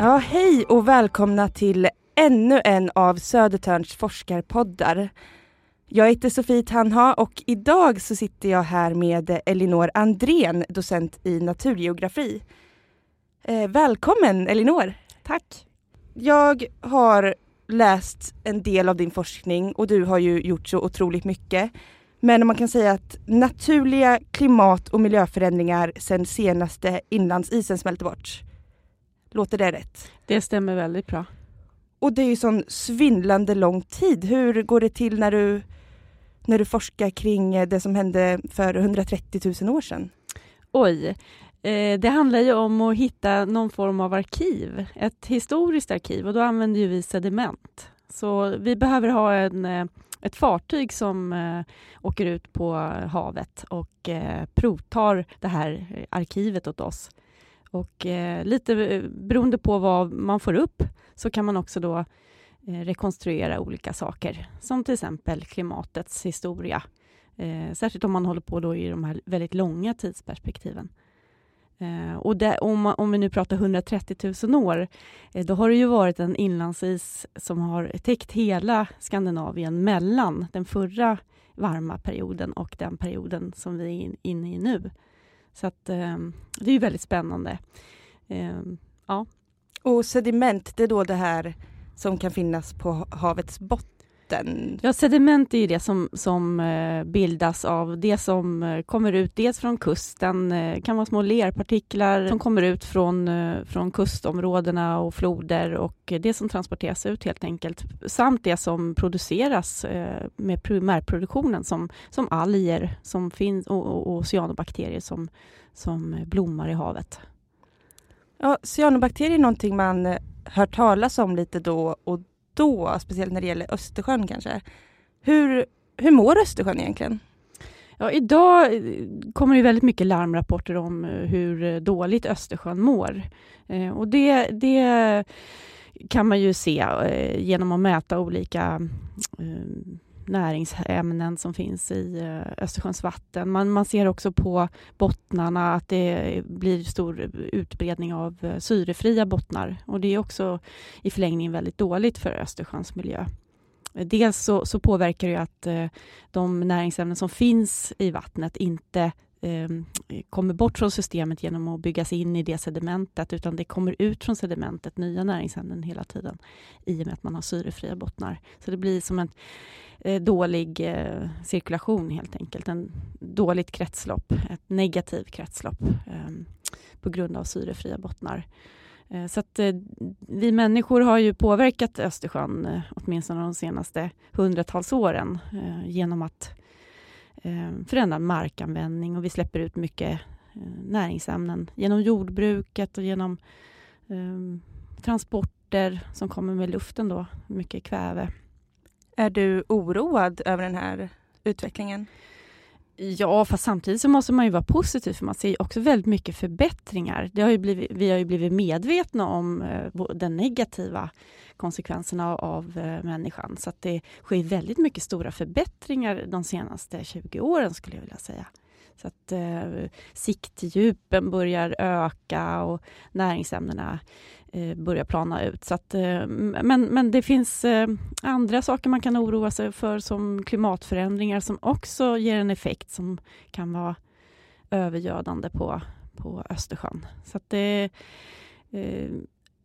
Ja, hej och välkomna till ännu en av Södertörns forskarpoddar. Jag heter Sofie Tanha och idag så sitter jag här med Elinor Andrén, docent i naturgeografi. Eh, välkommen Elinor! Tack! Jag har läst en del av din forskning och du har ju gjort så otroligt mycket. Men man kan säga att naturliga klimat och miljöförändringar sedan senaste inlandsisen smälter bort. Låter det rätt? Det stämmer väldigt bra. Och det är ju sån svindlande lång tid. Hur går det till när du, när du forskar kring det som hände för 130 000 år sedan? Oj, eh, det handlar ju om att hitta någon form av arkiv, ett historiskt arkiv och då använder ju vi sediment. Så vi behöver ha en, eh, ett fartyg som eh, åker ut på havet och provtar det här arkivet åt oss. Och eh, lite eh, beroende på vad man får upp så kan man också då eh, rekonstruera olika saker, som till exempel klimatets historia. Eh, särskilt om man håller på då i de här väldigt långa tidsperspektiven. Eh, och det, om, om, vi nu pratar 130 000 år, eh, då har det ju varit en inlandsis som har täckt hela Skandinavien mellan den förra varma perioden och den perioden som vi är inne i nu. Så att, eh, det är väldigt spännande. Eh, ja. Och sediment, det är då det här som kan finnas på havets botten? Ja, sediment är det som, som eh, bildas av det som eh, kommer ut dels från kusten, eh, kan vara små lerpartiklar som kommer ut från, från kustområdena och floder och det som transporteras ut helt enkelt, samt det som produceras med primärproduktionen som, som alger som finns, och, och, och cyanobakterier som, som blommar i havet. Ja, cyanobakterier är någonting man hör talas om lite då och då, speciellt när det gäller Östersjön kanske. Hur, hur mår Östersjön egentligen? Ja, idag eh, kommer det väldigt mycket larmrapporter om eh, hur eh, dåligt Östersjön mår. Eh, och det, det kan man ju se genom att mäta olika näringsämnen som finns i eh, Östersjöns vatten. Man, man ser också på bottnarna att det blir stor utbredning av eh, syrefria bottnar och det är också i förlängningen väldigt dåligt för Östersjöns miljö. Dels så, så påverkar det att eh, de näringsämnen som finns i vattnet inte eh, kommer bort från systemet genom att byggas in i det sedimentet, utan det kommer ut från sedimentet nya näringsämnen hela tiden i och med att man har syrefria bottnar. Så det blir som en eh, dålig eh, cirkulation helt enkelt, en dåligt kretslopp, ett negativt kretslopp ehm, på grund av syrefria bottnar. Eh, så att eh, vi människor har ju påverkat Östersjön eh, åtminstone de senaste hundratals åren genom att Eh, förändrad markanvändning och vi släpper ut mycket eh, näringsämnen genom jordbruket och genom eh, transporter som kommer med luften då, mycket kväve. Är du oroad över den här utvecklingen? Ja, fast samtidigt så måste man ju vara positiv för man ser ju också väldigt mycket förbättringar. Det har ju blivit, vi har ju blivit medvetna om eh, den negativa konsekvenserna av, av eh, människan. Så att det sker väldigt mycket stora förbättringar de senaste 20 åren skulle jag vilja säga. Så att eh, siktdjupen börjar öka och näringsämnena eh, börjar plana ut. Så att, eh, men, men det finns eh, andra saker man kan oroa sig för som klimatförändringar som också ger en effekt som kan vara övergödande på, på Östersjön. Så att det, eh, eh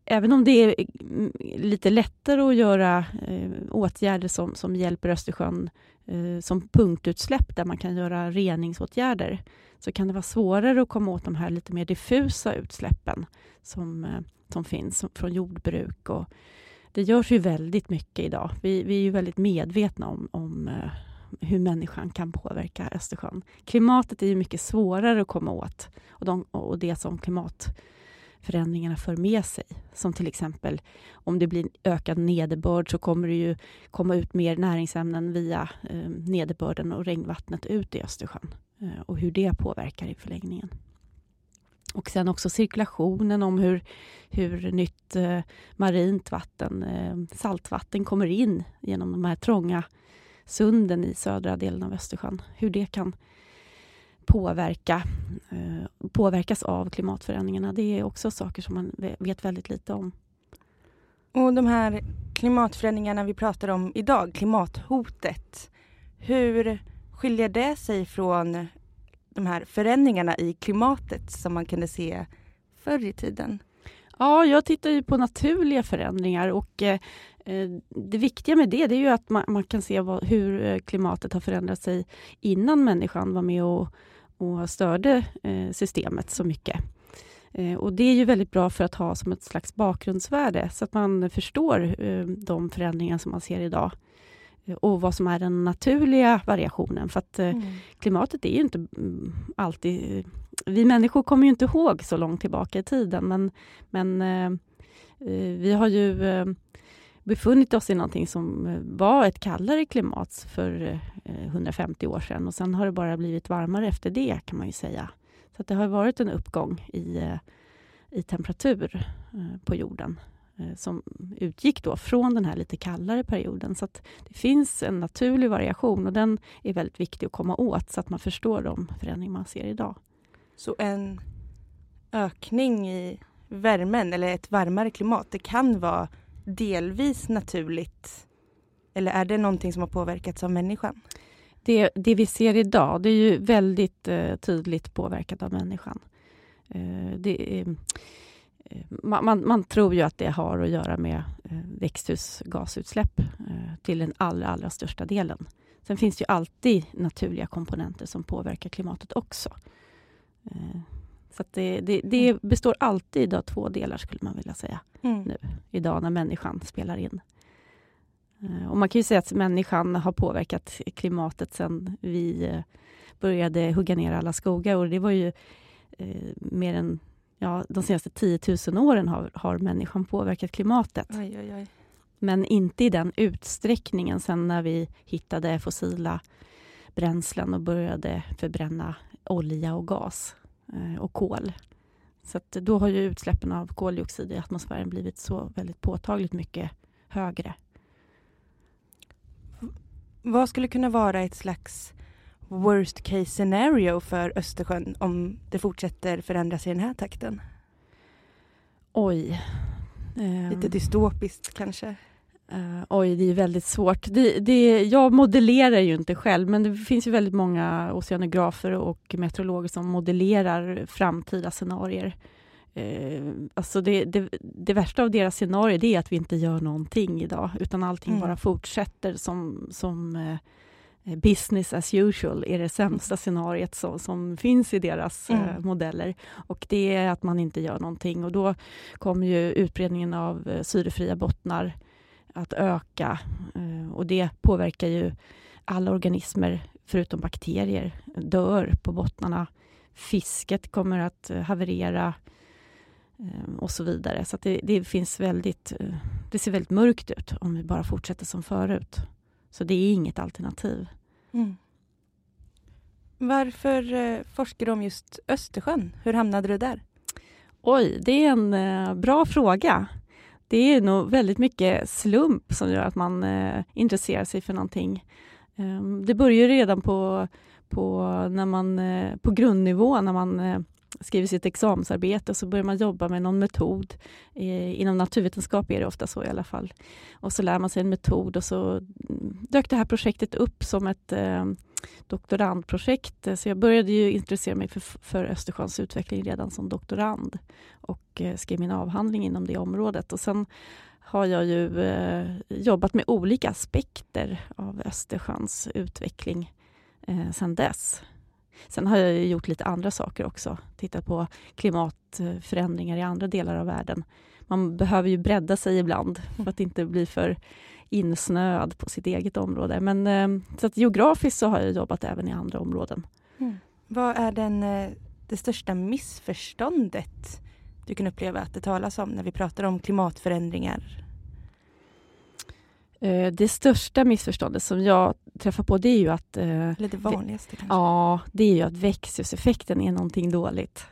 även om det är mm, lite lättare att göra eh, åtgärder som, som hjälper Östersjön eh, som punktutsläpp där man kan göra reningsåtgärder så kan det vara svårare att komma åt de här lite mer diffusa utsläppen som, eh, som finns från jordbruk. Och det görs ju väldigt mycket idag. Vi, vi är ju väldigt medvetna om, om eh, hur människan kan påverka Östersjön. Klimatet är ju mycket svårare att komma åt och, de, och det som klimat förändringarna för med sig. Som till exempel om det blir ökad nederbörd så kommer det ju komma ut mer näringsämnen via eh, nederbörden och regnvattnet ut i Östersjön eh, och hur det påverkar i förlängningen. Och sen också cirkulationen om hur, hur nytt eh, marint vatten, eh, saltvatten, kommer in genom de här trånga sunden i södra delen av Östersjön. Hur det kan påverka, eh, påverkas av klimatförändringarna. Det är också saker som man vet väldigt lite om. Och de här klimatförändringarna vi pratar om idag, klimathotet. Hur skiljer det sig från de här förändringarna i klimatet som man kunde se förr i tiden? Ja, jag tittar ju på naturliga förändringar och eh, det viktiga med det, det är ju att man, man kan se vad, hur eh, klimatet har förändrat sig innan människan var med och, och störde eh, systemet så mycket. Eh, och Det är ju väldigt bra för att ha som ett slags bakgrundsvärde, så att man förstår eh, de förändringar som man ser idag eh, och vad som är den naturliga variationen. För att mm. klimatet är ju inte mm, alltid... Vi människor kommer ju inte ihåg så långt tillbaka i tiden, men, men vi har ju befunnit oss i någonting som eh, var ett kallare klimat för eh, 150 år sedan och sen har det bara blivit varmare efter det, kan man ju säga. Så det har varit en uppgång i, eh, i temperatur på jorden som utgick då från den här lite kallare perioden. Så det finns en naturlig variation och den är väldigt viktig att komma åt så att man förstår de förändringar man ser idag. Så en ökning i värmen eller ett varmare klimat, det kan vara delvis naturligt? Eller är det någonting som har påverkats av människan? det, det vi ser idag, det är ju väldigt eh, tydligt påverkat av människan. Eh, det, eh, man, man, man, tror ju att det har att göra med eh, växthusgasutsläpp eh, till den allra, allra största delen. Sen finns det ju alltid naturliga komponenter som påverkar klimatet också. Eh, så det, det, det, mm. består alltid av två delar, skulle man vilja säga, mm. nu idag när människan spelar in. Eh, och man kan ju säga att människan har påverkat klimatet sen vi eh, började hugga ner alla skogar. Och det var ju eh, mer än ja, de senaste 10 000 åren har, har människan påverkat klimatet. Oj, oj, oj. Men inte i den utsträckningen sen när vi hittade fossila bränslen och började förbränna olja och gas och kol. Så då har ju utsläppen av koldioxid i atmosfären blivit så väldigt påtagligt mycket högre. Vad skulle kunna vara ett slags worst case scenario för Östersjön om det fortsätter förändras i den här takten? Oj. Lite ehm. dystopiskt kanske? Uh, oj, det är väldigt svårt. Det, det, jag modellerar ju inte själv, men det finns ju väldigt många oceanografer och meteorologer som modellerar framtida scenarier. Uh, alltså det, det, det, värsta av deras scenario det är att vi inte gör någonting idag, utan allting mm. bara fortsätter som, som uh, business as usual är det sämsta scenariet som, som finns i deras mm. uh, modeller. Och det är att man inte gör någonting och då kommer ju utbredningen av syrefria bottnar att öka och det påverkar ju alla organismer förutom bakterier dör på bottnarna. Fisket kommer att haverera Ehm, och så vidare. Så det, det, finns väldigt, eh, det ser väldigt mörkt ut om vi bara fortsätter som förut. Så det är inget alternativ. Mm. Varför eh, forskar du om just Östersjön? Hur hamnade du där? Oj, det är en eh, bra fråga. Det är nog väldigt mycket slump som gör att man eh, intresserar sig för någonting. Eh, det börjar redan på, på, när man, eh, på grundnivå när man eh, skriver sitt examensarbete och så börjar man jobba med någon metod. Eh, inom naturvetenskap är det ofta så i alla fall. Och så lär man sig en metod och så mm, dök det här projektet upp som ett eh, doktorandprojekt. Så jag började ju intressera mig för, för Östersjöns utveckling redan som doktorand och eh, skrev min avhandling inom det området. Och sen har jag ju eh, jobbat med olika aspekter av Östersjöns utveckling eh, sen dess. Sen har jag gjort lite andra saker också. Tittat på klimatförändringar i andra delar av världen. Man behöver ju bredda sig ibland för att inte bli för insnöad på sitt eget område. Men eh, så att geografiskt så har jag jobbat även i andra områden. Mm. Vad är den, eh, det största missförståndet du kan uppleva att det talas om när vi pratar om klimatförändringar det största missförståndet som jag träffar på det är ju att... Eh, Eller det vanligaste kanske? Ja, det är ju att växthuseffekten är någonting dåligt.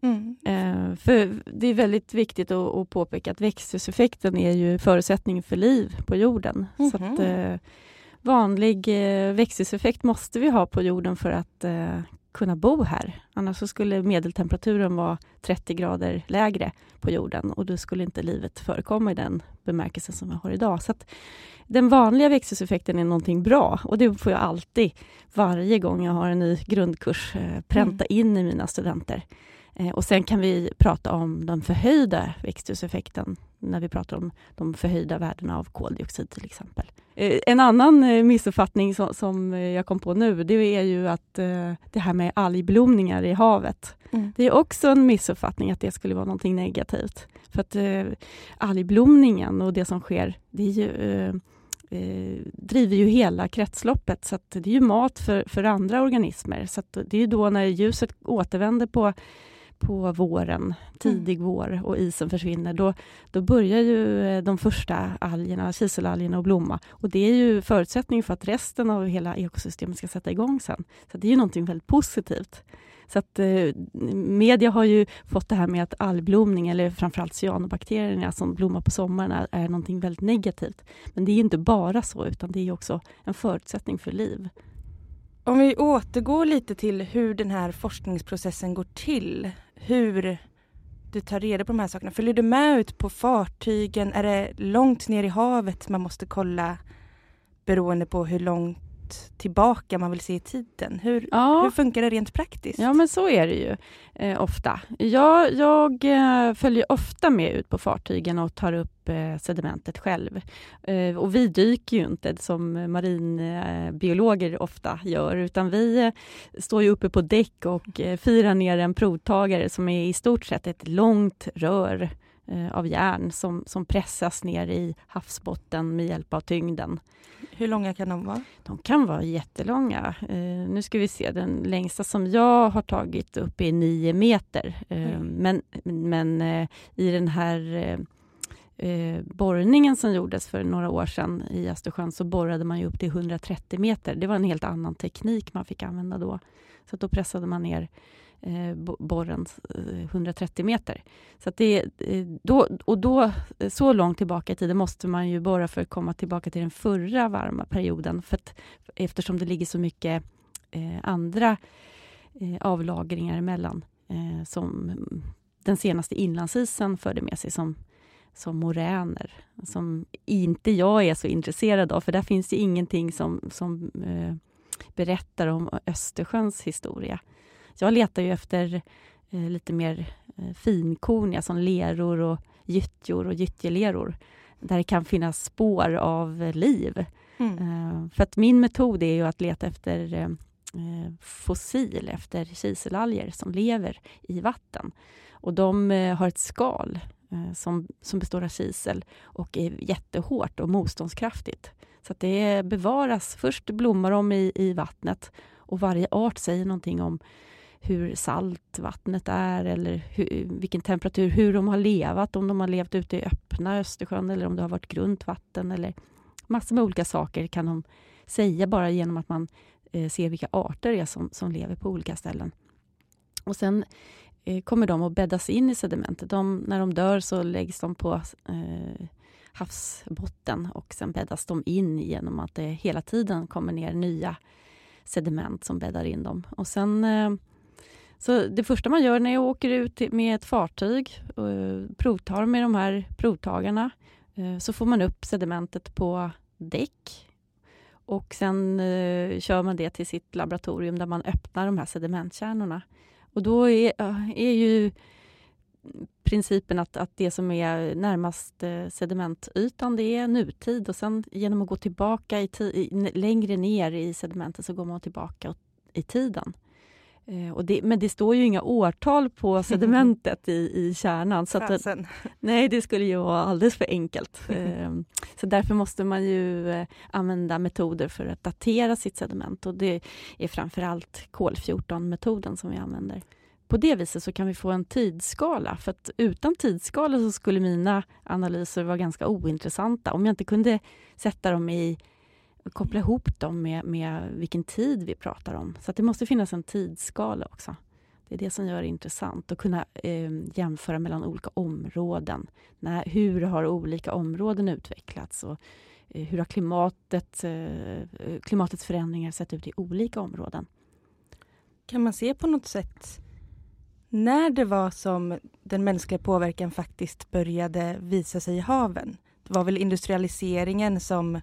Mm. Eh, för Det är väldigt viktigt att, påpeka att växthuseffekten är ju förutsättning för liv på jorden. Mm. Så att, mhm. vanlig växthuseffekt måste vi ha på jorden för att kunna bo här. Annars skulle medeltemperaturen vara 30 grader lägre på jorden och då skulle inte livet förekomma i den bemärkelsen som vi har idag. Så den vanliga växthuseffekten är någonting bra och det får jag alltid, varje gång jag har en ny grundkurs, eh, pränta mm. in i mina studenter. Eh, och sen kan vi prata om den förhöjda växthuseffekten när vi pratar om de förhöjda värdena av koldioxid till exempel. Eh, en annan eh, missuppfattning som, jag kom på nu, det är ju att det här med algblomningar i havet. Mm. Det är också en missuppfattning att det skulle vara någonting negativt. För att algblomningen och det som sker, det ju eh, driver ju hela kretsloppet, så det är ju mat för, för andra organismer. Så det är då när ljuset återvänder på på våren, tidig mm. vår och isen försvinner, då, då börjar ju eh, de första algerna, kiselalgerna att blomma. Och det är ju förutsättningen för att resten av hela ekosystemet ska sätta igång sen. Så det är ju någonting väldigt positivt. Så att eh, media har ju fått det här med att algblomning, eller framförallt cyanobakterierna som blommar på sommaren, är, är någonting väldigt negativt. Men det är inte bara så, utan det är också en förutsättning för liv. Om vi återgår lite till hur den här forskningsprocessen går till. Hur du tar reda på de här sakerna. Följer du med ut på fartygen? Är det långt ner i havet man måste kolla beroende på hur långt tillbaka man vill se i tiden. Hur, ja. hur funkar det rent praktiskt? Ja, men så är det ju eh, ofta. Jag, jag eh, följer ofta med ut på fartygen och tar upp eh, sedimentet själv. Eh, och vi dyker ju inte som marinbiologer ofta gör, utan vi eh, står ju uppe på däck och eh, firar ner en provtagare som är i stort sett ett långt rör av järn som, som pressas ner i havsbotten med hjälp av tyngden. Hur långa kan de vara? De kan vara jättelånga. Eh, nu ska vi se, den längsta som jag har tagit upp är nio meter. Eh, mm. Men, men eh, i den här eh, borrningen som gjordes för några år sedan i Östersjön så borrade man ju upp till 130 meter. Det var en helt annan teknik man fick använda då. Så då pressade man ner eh, borren eh, 130 meter. Så det, eh, då, och då, eh, så långt tillbaka i tiden måste man ju borra för att komma tillbaka till den förra varma perioden, för att, eftersom det ligger så mycket eh, andra eh, avlagringar emellan, eh, som den senaste inlandsisen förde med sig, som, som moräner, som inte jag är så intresserad av, för där finns det ingenting som, som berättar om Östersjöns historia. Jag letar ju efter eh, lite mer eh, finkorniga som leror och gyttjor och gyttjeleror där det kan finnas spår av liv. Mm. Eh, för att min metod är ju att leta efter eh, fossil, efter kiselalger som lever i vatten. Och de eh, har ett skal eh, Eh, som, som består av kisel och är jättehårt och motståndskraftigt. Så att det bevaras. Först blommar de i, i vattnet och varje art säger någonting om hur salt vattnet är eller hur, vilken temperatur, hur de har levat, om de har levt ute i öppna Östersjön eller om det har varit grunt vatten eller massor med olika saker kan de säga bara genom att man eh, ser vilka arter det är som, som lever på olika ställen. Och sen Eh, kommer de att bäddas in i sedimentet. De, när de dör så läggs de på eh, havsbotten och sen bäddas de in genom att det hela tiden kommer ner nya sediment som bäddar in dem. Och sen eh, så det första man gör när jag åker ut med ett fartyg och eh, provtar med de här provtagarna eh, så får man upp sedimentet på däck och sen eh, kör man det till sitt laboratorium där man öppnar de här sedimentkärnorna. Och då är, är ju principen att, att det som är närmast eh, sedimentytan, det är nutid och sen genom att gå tillbaka i, i, längre ner i sedimentet så går man tillbaka i tiden. Eh, det, men det står ju inga årtal på sedimentet i, i kärnan. Så att, nej, det skulle ju vara alldeles för enkelt. Eh, så därför måste man ju eh, använda metoder för att datera sitt sediment och det är framförallt kol-14-metoden som vi använder. På det viset så kan vi få en tidsskala, för att utan tidsskala så skulle mina analyser vara ganska ointressanta om jag inte kunde sätta dem i koppla ihop dem med, med vilken tid vi pratar om. Så det måste finnas en tidsskala också. Det är det som gör det intressant att kunna eh, jämföra mellan olika områden. När, hur har olika områden utvecklats och eh, hur har klimatet, eh, eh klimatets förändringar sett ut i olika områden? kan man se på något sätt när det var som den mänskliga påverkan faktiskt började visa sig i haven? Det var väl industrialiseringen som,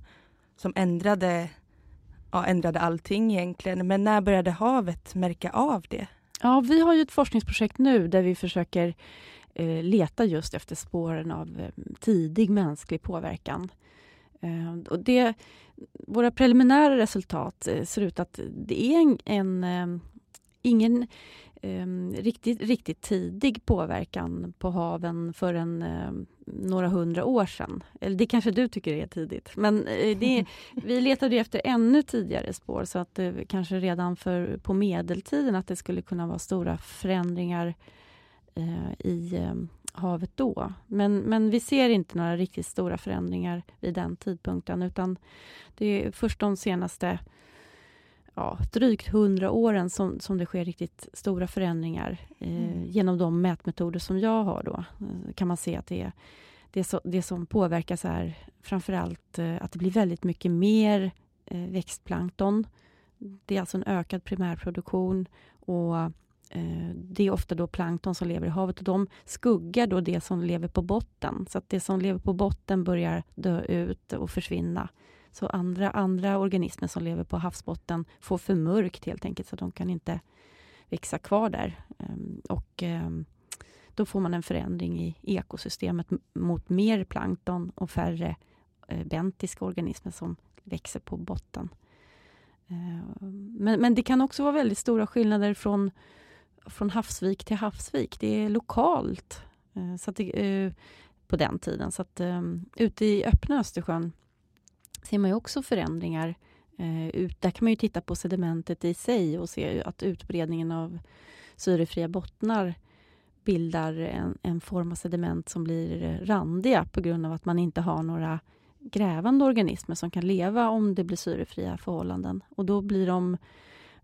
som ändrade, ja, ändrade allting egentligen. Men när började havet märka av det? Ja, vi har ju ett forskningsprojekt nu där vi försöker eh, leta just efter spåren av eh, tidig mänsklig påverkan. Eh, och det, våra preliminära resultat eh, ser ut att det är en, en eh, ingen um, riktigt, riktigt tidig påverkan på haven förrän um, några hundra år sedan. Eller det kanske du tycker är tidigt. Men uh, det, vi letade efter ännu tidigare spår så att uh, kanske redan för, på medeltiden att det skulle kunna vara stora förändringar uh, i um, havet då. Men, men vi ser inte några riktigt stora förändringar vid den tidpunkten utan det är först de senaste ja, drygt hundra åren som, som det sker riktigt stora förändringar. Eh, mm. Genom de mätmetoder som jag har då eh, kan man se att det, det, så, det som påverkas är framförallt eh, att det blir väldigt mycket mer eh, växtplankton. Det är alltså en ökad primärproduktion och eh, det är ofta då plankton som lever i havet och de skuggar då det som lever på botten. Så att det som lever på botten börjar dö ut och försvinna. Så andra, andra organismer som lever på havsbotten får för mörkt helt enkelt, så de kan inte växa kvar där. Ehm, och ehm, då får man en förändring i ekosystemet mot mer plankton och färre eh, bentiska organismer som växer på botten. Ehm, men, men det kan också vara väldigt stora skillnader från, från havsvik till havsvik. Det är lokalt eh, så att det, eh, på den tiden. Så att, um, ute i öppna Östersjön ser man ju också förändringar. Eh, ut, där kan man ju titta på sedimentet i sig och se att utbredningen av syrefria bottnar bildar en, en form av sediment som blir randiga på grund av att man inte har några grävande organismer som kan leva om det blir syrefria förhållanden. Och då, blir de,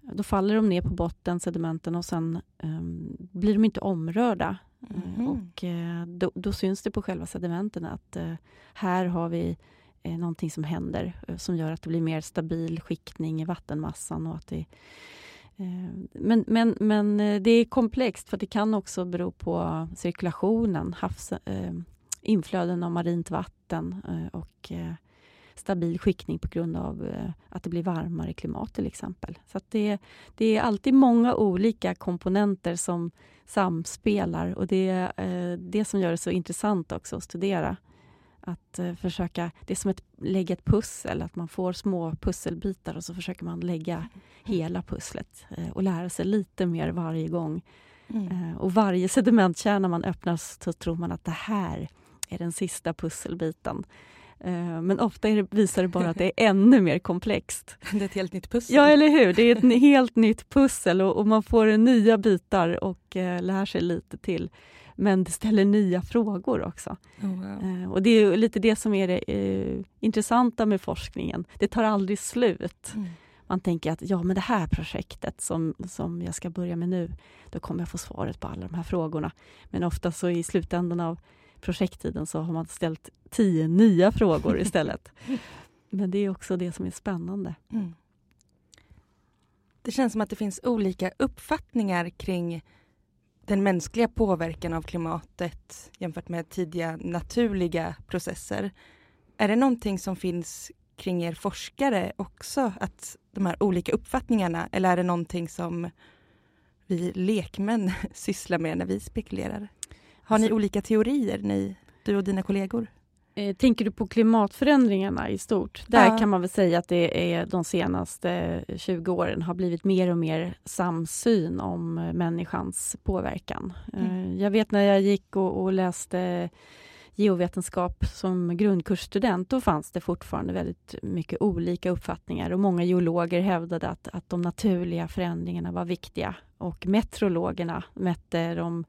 då faller de ner på botten, sedimenten, och sen um, blir de inte omrörda. Mm. och uh, då, då, syns det på själva sedimenten att uh, här har vi eh, någonting som händer eh, som gör att det blir mer stabil skiktning i vattenmassan. Och att det, eh, men, men, men eh, det är komplext för det kan också bero på cirkulationen, havs, eh, inflöden av marint vatten eh, och eh, stabil skiktning på grund av eh, att det blir varmare klimat till exempel. Så det, det är alltid många olika komponenter som samspelar och det är det som gör det så intressant också att studera. Att uh, försöka, det är som att lägga ett pussel, att man får små pusselbitar och så försöker man lägga mm. hela pusslet uh, och lära sig lite mer varje gång. Mm. Uh, och varje sedimentkärna man öppnar så tror man att det här är den sista pusselbiten. Men ofta det, visar det bara att det är ännu mer komplext. Det är ett helt nytt pussel. Ja, eller hur? Det är ett helt nytt pussel och, och man får nya bitar och lär sig lite till. Men det ställer nya frågor också. Oh, wow. eh, och det är lite det som är det eh, intressanta med forskningen. Det tar aldrig slut. Mm. Man tänker att ja, men det här projektet som, som jag ska börja med nu, då kommer jag få svaret på alla de här frågorna. Men ofta så i slutändan av projekttiden så har man ställt tio nya frågor istället. men det är också det som är spännande. Mm. Det känns som att det finns olika uppfattningar kring den mänskliga påverkan av klimatet jämfört med tidiga naturliga processer. Är det någonting som finns kring er forskare också, att de här olika uppfattningarna, eller är det någonting som vi lekmän sysslar med när vi spekulerar? Har ni alltså, olika teorier, ni, du och dina kollegor? Eh, tänker du på klimatförändringarna i stort? Där ja. kan man väl säga att det är de senaste 20 åren har blivit mer och mer samsyn om människans påverkan. Eh, mm. Jag vet när jag gick och, och läste geovetenskap som grundkursstudent, då fanns det fortfarande väldigt mycket olika uppfattningar och många geologer hävdade att, att de naturliga förändringarna var viktiga och meteorologerna mätte de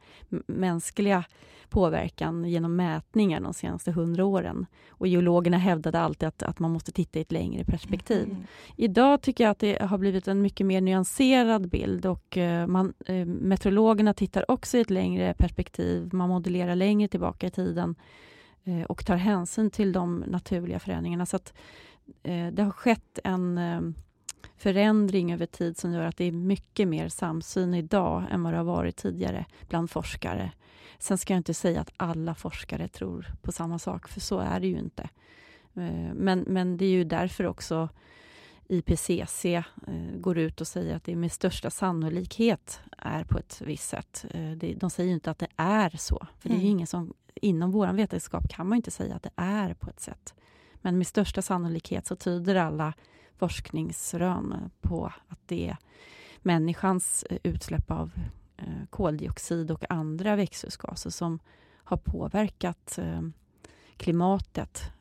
mänskliga påverkan genom mätningar de senaste hundra åren. Och geologerna hävdade alltid att, att man måste titta i ett längre perspektiv. Mm. Idag tycker jag att det har blivit en mycket mer nyanserad bild och uh, man, uh, meteorologerna tittar också i ett längre perspektiv. Man modellerar längre tillbaka i tiden uh, och tar hänsyn till de naturliga förändringarna. Så att, det har skett en förändring över tid som gör att det är mycket mer samsyn idag än vad det har varit tidigare bland forskare. Sen ska jag inte säga att alla forskare tror på samma sak, för så är det ju inte. Eh, men, men det är ju därför också IPCC eh, går ut och säger att det med största sannolikhet är på ett visst sätt. Eh, de säger inte att det är så, för det är mm. ingen som... Inom vår vetenskap kan man inte säga att det är på ett sätt. Men med största sannolikhet så tyder alla forskningsrön på att det är människans utsläpp av koldioxid och andra växthusgaser som har påverkat klimatet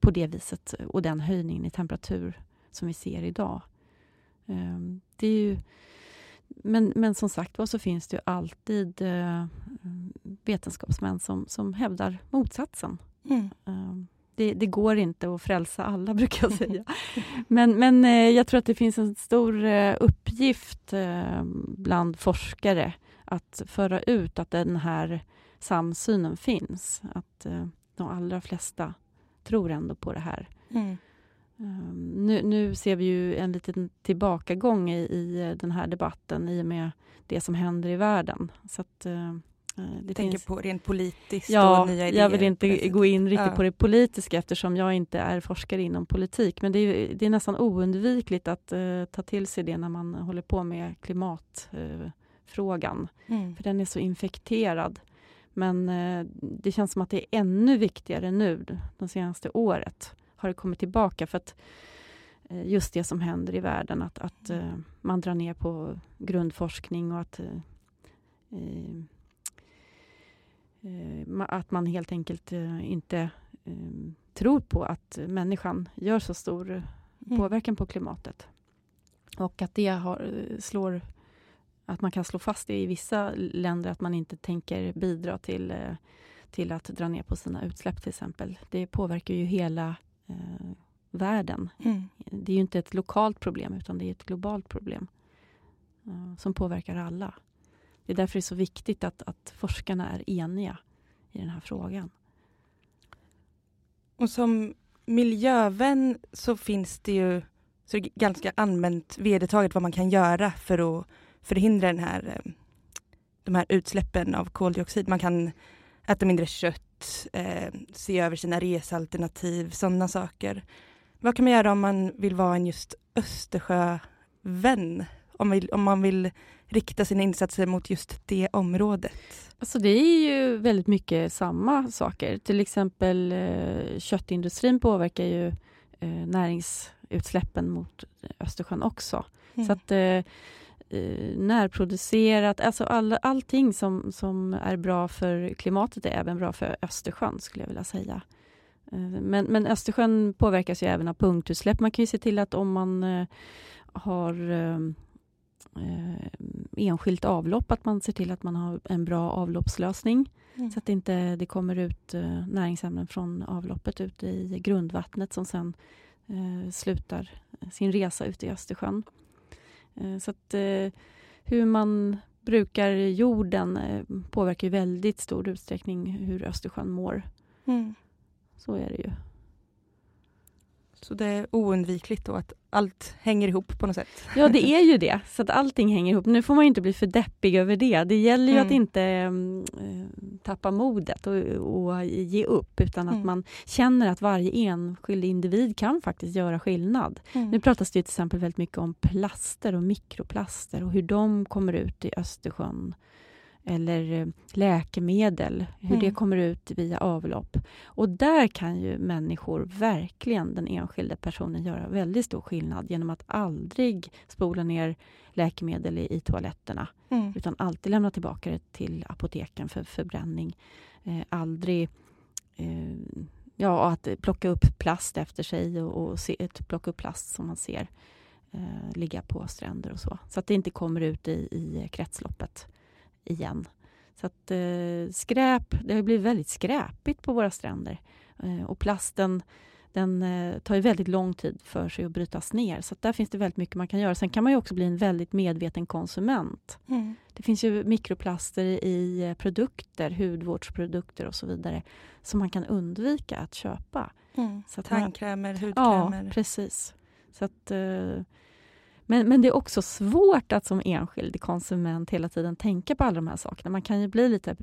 på det viset och den höjningen i temperatur som vi ser idag. Det är ju, men, men som sagt var så finns det ju alltid eh, vetenskapsmän som, som hävdar motsatsen. Mm. Ehm, det, det, går inte att frälsa alla, brukar jag säga. Men, men eh, jag tror att det finns en stor eh, uppgift bland forskare att föra ut att den här samsynen finns. Att de allra flesta tror ändå på det här. Mm. Um, nu, nu, ser vi ju en liten tillbakagång i, i, den här debatten i och med det som händer i världen. Så att, det tänker finns... på rent politiskt ja, och nya idéer? Jag vill inte gå in riktigt ja. på det politiska eftersom jag inte är forskare inom politik. Men det är, det är nästan oundvikligt att uh, ta till sig det när man håller på med klimatfrågan. Uh, mm. För den är så infekterad. Men det känns som att det är ännu viktigare nu, det senaste året har det kommit tillbaka. För att eh, just det som händer i världen, att, att mm. eh, man drar ner på grundforskning och att eh, att man helt enkelt inte tror på att människan gör så stor mm. påverkan på klimatet. Och att det har, slår att man kan slå fast det i vissa länder att man inte tänker bidra till, till att dra ner på sina utsläpp till exempel. Det påverkar ju hela eh, världen. Mm. Det är ju inte ett lokalt problem, utan det är ett globalt problem eh, som påverkar alla. Det är därför det är så viktigt att, att forskarna är eniga i den här frågan. Och som miljövän så finns det ju så det ganska allmänt vedertaget vad man kan göra för att förhindra den här, eh, de här utsläppen av koldioxid. Man kan äta mindre kött, eh, se över sina resalternativ, sådana saker. Vad kan man göra om man vill vara en just Östersjövän? Om, man vill, om man vill rikta sina insatser mot just det området? Alltså det är ju väldigt mycket samma saker. Till exempel eh, köttindustrin påverkar ju eh, näringsutsläppen mot Östersjön också. Mm. Så att eh, eh, närproducerat. Alltså all, allting som, som är bra för klimatet är även bra för Östersjön, skulle jag vilja säga. Eh, men, men Östersjön påverkas ju även av punktutsläpp. Man kan ju se till att om man eh, har eh, enskilt avlopp, att man ser till att man har en bra avloppslösning. Mm. Så att inte det kommer ut eh, näringsämnen från avloppet ut i grundvattnet som sen eh, slutar sin resa ute i Östersjön. Eh, så att eh, hur man brukar jorden eh, påverkar i väldigt stor utsträckning hur Östersjön mår. Mm. Så är det ju. Så det är oundvikligt då att allt hänger ihop på något sätt? Ja, det är ju det. Så att allting hänger ihop. Nu får man inte bli för deppig över det. Det gäller ju mm. att inte äh, tappa modet och, och, ge upp, utan att mm. man känner att varje enskild individ kan faktiskt göra skillnad. Mm. Nu pratas det till exempel väldigt mycket om plaster och mikroplaster och hur de kommer ut i Östersjön eller eh, läkemedel, hur mm. det kommer ut via avlopp. Och där kan ju människor, verkligen den enskilda personen, göra väldigt stor skillnad genom att aldrig spola ner läkemedel i, i toaletterna, mm. utan alltid lämna tillbaka det till apoteken för förbränning. Eh, aldrig eh, ja, att plocka upp plast efter sig och, och se, plocka upp plast som man ser eh, ligga på stränder och så. Så att det inte kommer ut i, i kretsloppet igen. Så att eh, skräp, det har blivit väldigt skräpigt på våra stränder. Eh, och plasten den eh, tar ju väldigt lång tid för sig att brytas ner. Så där finns det väldigt mycket man kan göra. Sen kan man ju också bli en väldigt medveten konsument. Mm. Det finns ju mikroplaster i eh, produkter, hudvårdsprodukter och så vidare som man kan undvika att köpa. Mm. Så att Tandkrämer, hudkrämer. Ja, precis. Så att, eh, Men, men det är också svårt att som enskild konsument hela tiden tänka på alla de här sakerna. Man kan ju bli lite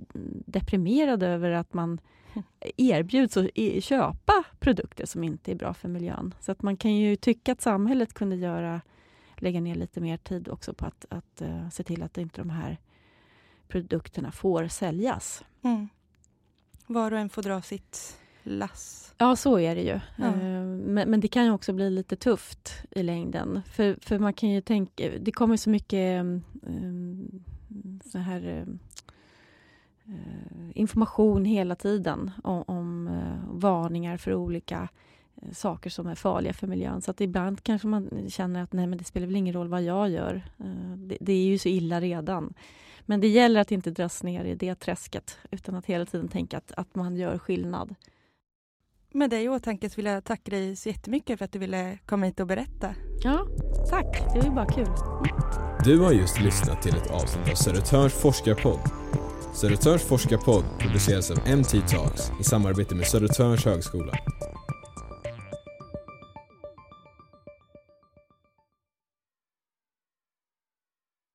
deprimerad över att man erbjuds att köpa produkter som inte är bra för miljön. Så att man kan ju tycka att samhället kunde göra, lägga ner lite mer tid också på att, att uh, se till att inte de här produkterna får säljas. Mm. Var och en får dra sitt lass. Ja, så är det ju. Ja. Eh, men, men, det kan ju också bli lite tufft i längden. För, för man kan ju tänka, det kommer så mycket um, så här uh, information hela tiden om, om uh, varningar för olika uh, saker som är farliga för miljön. Så att ibland kanske man känner att nej, men det spelar väl ingen roll vad jag gör. Det, det, är ju så illa redan. Men det gäller att inte dras ner i det träsket utan att hela tiden tänka att, att man gör skillnad. Med det i åtanke så vill jag tacka dig så jättemycket för att du ville komma hit och berätta. Ja, tack. Det var ju bara kul. Du har just lyssnat till ett avsnitt av Södertörns forskarpodd. Södertörns forskarpodd produceras av MT Talks i samarbete med Södertörns högskola.